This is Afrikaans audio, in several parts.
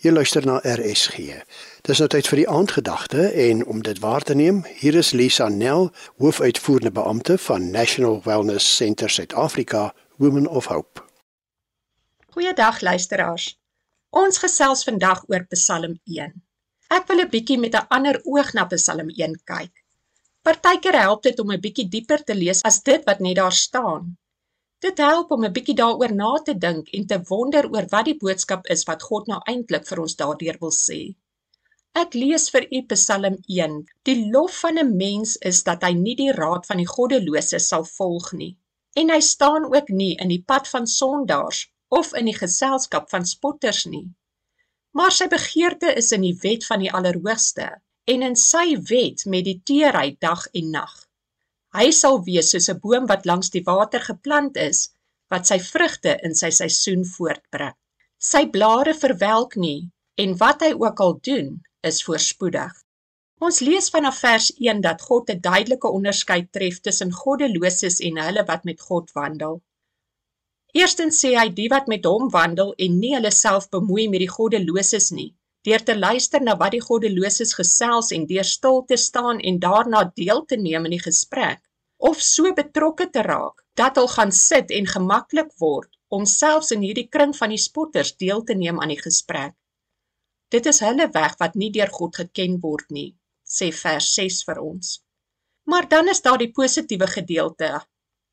Jy luister na RSG. Dis nou tyd vir die aandgedagte en om dit waar te neem, hier is Lisa Nel, hoofuitvoerende beampte van National Wellness Centre Suid-Afrika, Women of Hope. Goeiedag luisteraars. Ons gesels vandag oor Psalm 1. Ek wil 'n bietjie met 'n ander oog na Psalm 1 kyk. Partykeer help dit om 'n bietjie dieper te lees as dit wat net daar staan. Dit help om 'n bietjie daaroor na te dink en te wonder oor wat die boodskap is wat God nou eintlik vir ons daardeur wil sê. Ek lees vir u Psalm 1. Die lof van 'n mens is dat hy nie die raad van die goddeloses sal volg nie en hy staan ook nie in die pad van sondaars of in die geselskap van spotters nie. Maar sy begeerte is in die wet van die Allerhoogste en in sy wet mediteer hy dag en nag. Hy sal wees soos 'n boom wat langs die water geplant is, wat sy vrugte in sy seisoen voortbring. Sy blare verwelk nie en wat hy ook al doen, is voorspoedig. Ons lees vanaf vers 1 dat God 'n duidelike onderskeid tref tussen goddeloses en hulle wat met God wandel. Eerstens sê hy die wat met hom wandel en nie hulle self bemoei met die goddeloses nie, deur te luister na wat die goddeloses gesels en deur stil te staan en daarna deel te neem in die gesprek of so betrokke te raak dat hulle gaan sit en gemaklik word om selfs in hierdie kring van die spotters deel te neem aan die gesprek. Dit is hulle weg wat nie deur God geken word nie, sê vers 6 vir ons. Maar dan is daar die positiewe gedeelte.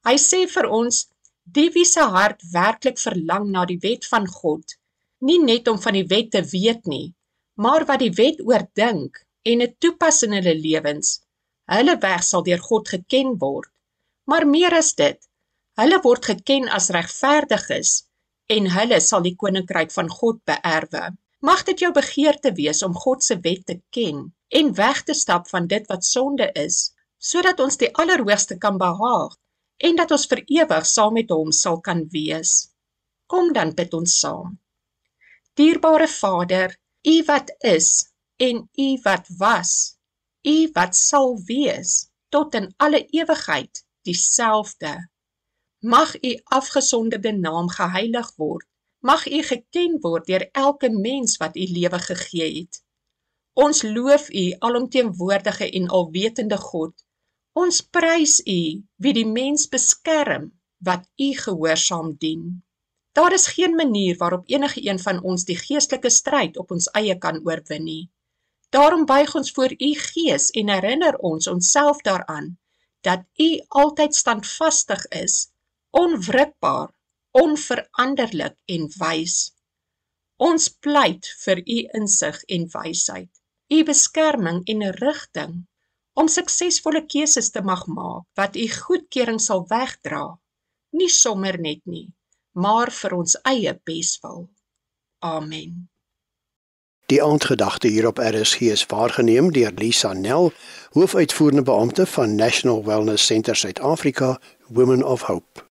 Hy sê vir ons die wie se hart werklik verlang na die wet van God, nie net om van die wet te weet nie, maar wat die wet oordink en dit toepas in hulle lewens, hulle weg sal deur God geken word. Maar meer as dit, hulle word geken as regverdiges en hulle sal die koninkryk van God beerwe. Mag dit jou begeerte wees om God se wet te ken en weg te stap van dit wat sonde is, sodat ons die Allerhoogste kan behaag en dat ons vir ewig saam met hom sal kan wees. Kom dan bid ons saam. Dierbare Vader, U wat is en U wat was, U wat sal wees tot in alle ewigheid dieselfde. Mag U afgesonderde naam geheilig word. Mag U geken word deur elke mens wat U lewe gegee het. Ons loof U alomteenwoordige en alwetende God. Ons prys U wie die mens beskerm wat U gehoorsaam dien. Daar is geen manier waarop enige een van ons die geestelike stryd op ons eie kan oorwin nie. Daarom buig ons voor U Gees en herinner ons onsself daaraan dat U altyd standvastig is, onwrikbaar, onveranderlik en wys. Ons pleit vir U insig en wysheid, U beskerming en rigting om suksesvolle keuses te mag maak wat U goedkeuring sal wegdra, nie sommer net nie maar vir ons eie beswil. Amen. Die aandgedagte hier op RSG is waargeneem deur Lisa Nel, hoofuitvoerende beampte van National Wellness Centre Suid-Afrika, Women of Hope.